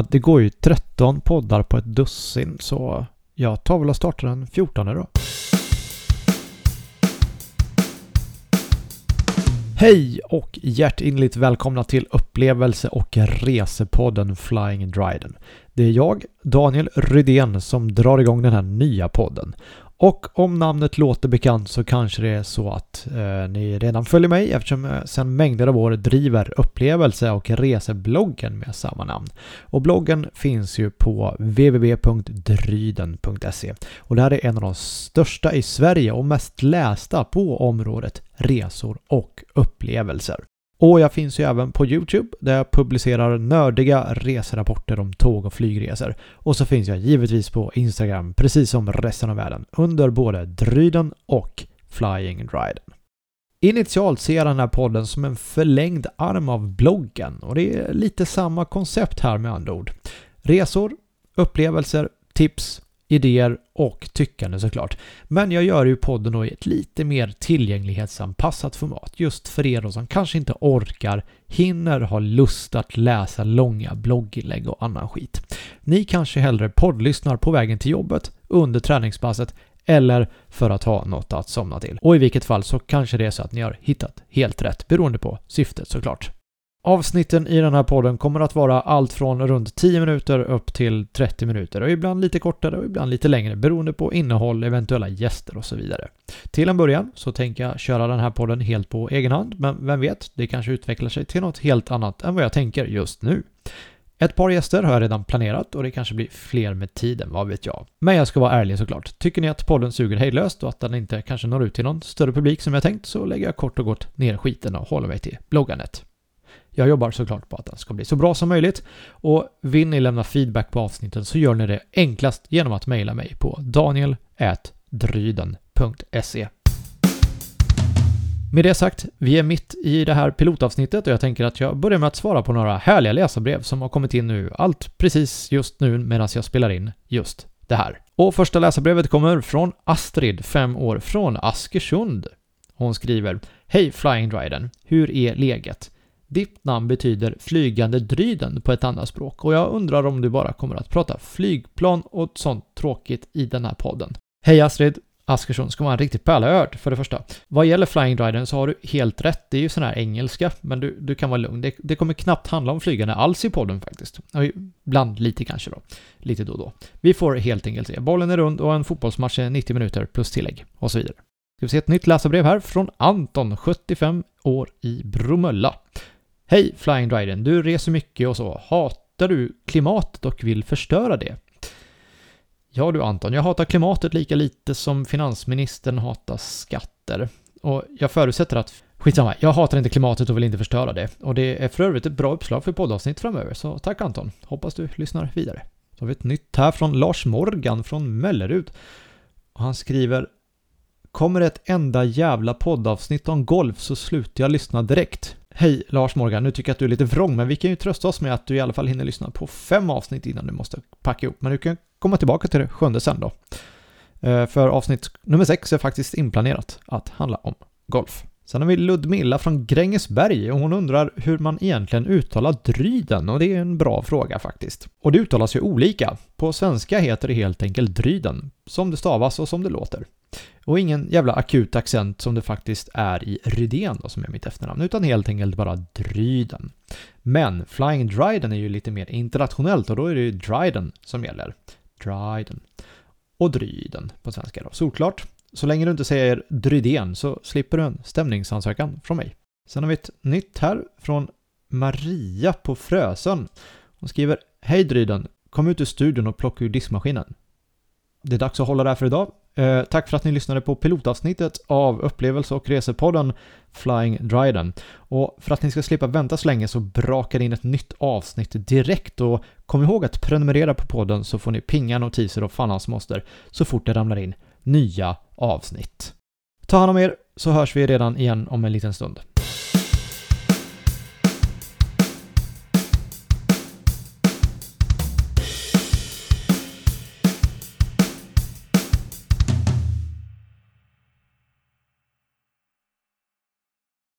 att det går ju 13 poddar på ett dussin så jag tar väl och startar den 14 då. Hej och hjärtinligt välkomna till upplevelse och resepodden Flying Dryden. Det är jag, Daniel Rydén, som drar igång den här nya podden. Och om namnet låter bekant så kanske det är så att eh, ni redan följer mig eftersom jag sedan mängder av år driver upplevelse och resebloggen med samma namn. Och bloggen finns ju på www.dryden.se och det här är en av de största i Sverige och mest lästa på området resor och upplevelser. Och jag finns ju även på Youtube där jag publicerar nördiga reserapporter om tåg och flygresor. Och så finns jag givetvis på Instagram precis som resten av världen under både Dryden och Flying Dryden. Initialt ser jag den här podden som en förlängd arm av bloggen och det är lite samma koncept här med andra ord. Resor, upplevelser, tips idéer och tyckande såklart. Men jag gör ju podden då i ett lite mer tillgänglighetsanpassat format just för er då som kanske inte orkar, hinner, har lust att läsa långa blogginlägg och annan skit. Ni kanske hellre poddlyssnar på vägen till jobbet, under träningspasset eller för att ha något att somna till. Och i vilket fall så kanske det är så att ni har hittat helt rätt beroende på syftet såklart. Avsnitten i den här podden kommer att vara allt från runt 10 minuter upp till 30 minuter och ibland lite kortare och ibland lite längre beroende på innehåll, eventuella gäster och så vidare. Till en början så tänker jag köra den här podden helt på egen hand, men vem vet, det kanske utvecklar sig till något helt annat än vad jag tänker just nu. Ett par gäster har jag redan planerat och det kanske blir fler med tiden, vad vet jag. Men jag ska vara ärlig såklart. Tycker ni att podden suger hejdlöst och att den inte kanske når ut till någon större publik som jag tänkt så lägger jag kort och gott ner skiten och håller mig till bloggandet. Jag jobbar såklart på att den ska bli så bra som möjligt och vill ni lämna feedback på avsnitten så gör ni det enklast genom att mejla mig på daniel.dryden.se med det sagt, vi är mitt i det här pilotavsnittet och jag tänker att jag börjar med att svara på några härliga läsarbrev som har kommit in nu, allt precis just nu medan jag spelar in just det här. Och första läsarbrevet kommer från Astrid, 5 år, från Askersund. Hon skriver Hej Flying Dryden, hur är läget? Ditt namn betyder flygande dryden på ett annat språk och jag undrar om du bara kommer att prata flygplan och sånt tråkigt i den här podden. Hej Astrid! Askersson ska vara en riktig pärleörd för det första. Vad gäller Flying Dryden så har du helt rätt, det är ju sån här engelska, men du, du kan vara lugn. Det, det kommer knappt handla om flygande alls i podden faktiskt. Ibland lite kanske då. Lite då och då. Vi får helt enkelt se. Bollen är rund och en fotbollsmatch är 90 minuter plus tillägg och så vidare. Ska vi se ett nytt läsarbrev här från Anton, 75 år i Bromölla. Hej Flying Dryden, du reser mycket och så. Hatar du klimatet och vill förstöra det? Ja du Anton, jag hatar klimatet lika lite som finansministern hatar skatter. Och jag förutsätter att Skitsamma, jag hatar inte klimatet och vill inte förstöra det. Och det är för övrigt ett bra uppslag för poddavsnitt framöver, så tack Anton. Hoppas du lyssnar vidare. Så har vi ett nytt här från Lars Morgan från Mellerud. Och han skriver Kommer ett enda jävla poddavsnitt om golf så slutar jag lyssna direkt. Hej Lars Morgan, nu tycker jag att du är lite vrång, men vi kan ju trösta oss med att du i alla fall hinner lyssna på fem avsnitt innan du måste packa ihop. Men du kan komma tillbaka till det sjunde sen då. Eh, för avsnitt nummer sex är faktiskt inplanerat att handla om golf. Sen har vi Ludmilla från Grängesberg och hon undrar hur man egentligen uttalar dryden och det är en bra fråga faktiskt. Och det uttalas ju olika. På svenska heter det helt enkelt dryden, som det stavas och som det låter. Och ingen jävla akut accent som det faktiskt är i Rydén då, som är mitt efternamn, utan helt enkelt bara Dryden. Men Flying Dryden är ju lite mer internationellt och då är det ju Dryden som gäller. Dryden. Och Dryden på svenska då. Solklart. Så länge du inte säger Drydén så slipper du en stämningsansökan från mig. Sen har vi ett nytt här från Maria på Frösön. Hon skriver Hej Dryden, kom ut ur studion och plocka ur diskmaskinen. Det är dags att hålla där för idag. Eh, tack för att ni lyssnade på pilotavsnittet av upplevelse och resepodden Flying Dryden. Och för att ni ska slippa vänta så länge så brakar in ett nytt avsnitt direkt och kom ihåg att prenumerera på podden så får ni pinga notiser och fan hans moster så fort det ramlar in nya avsnitt. Ta hand om er så hörs vi redan igen om en liten stund.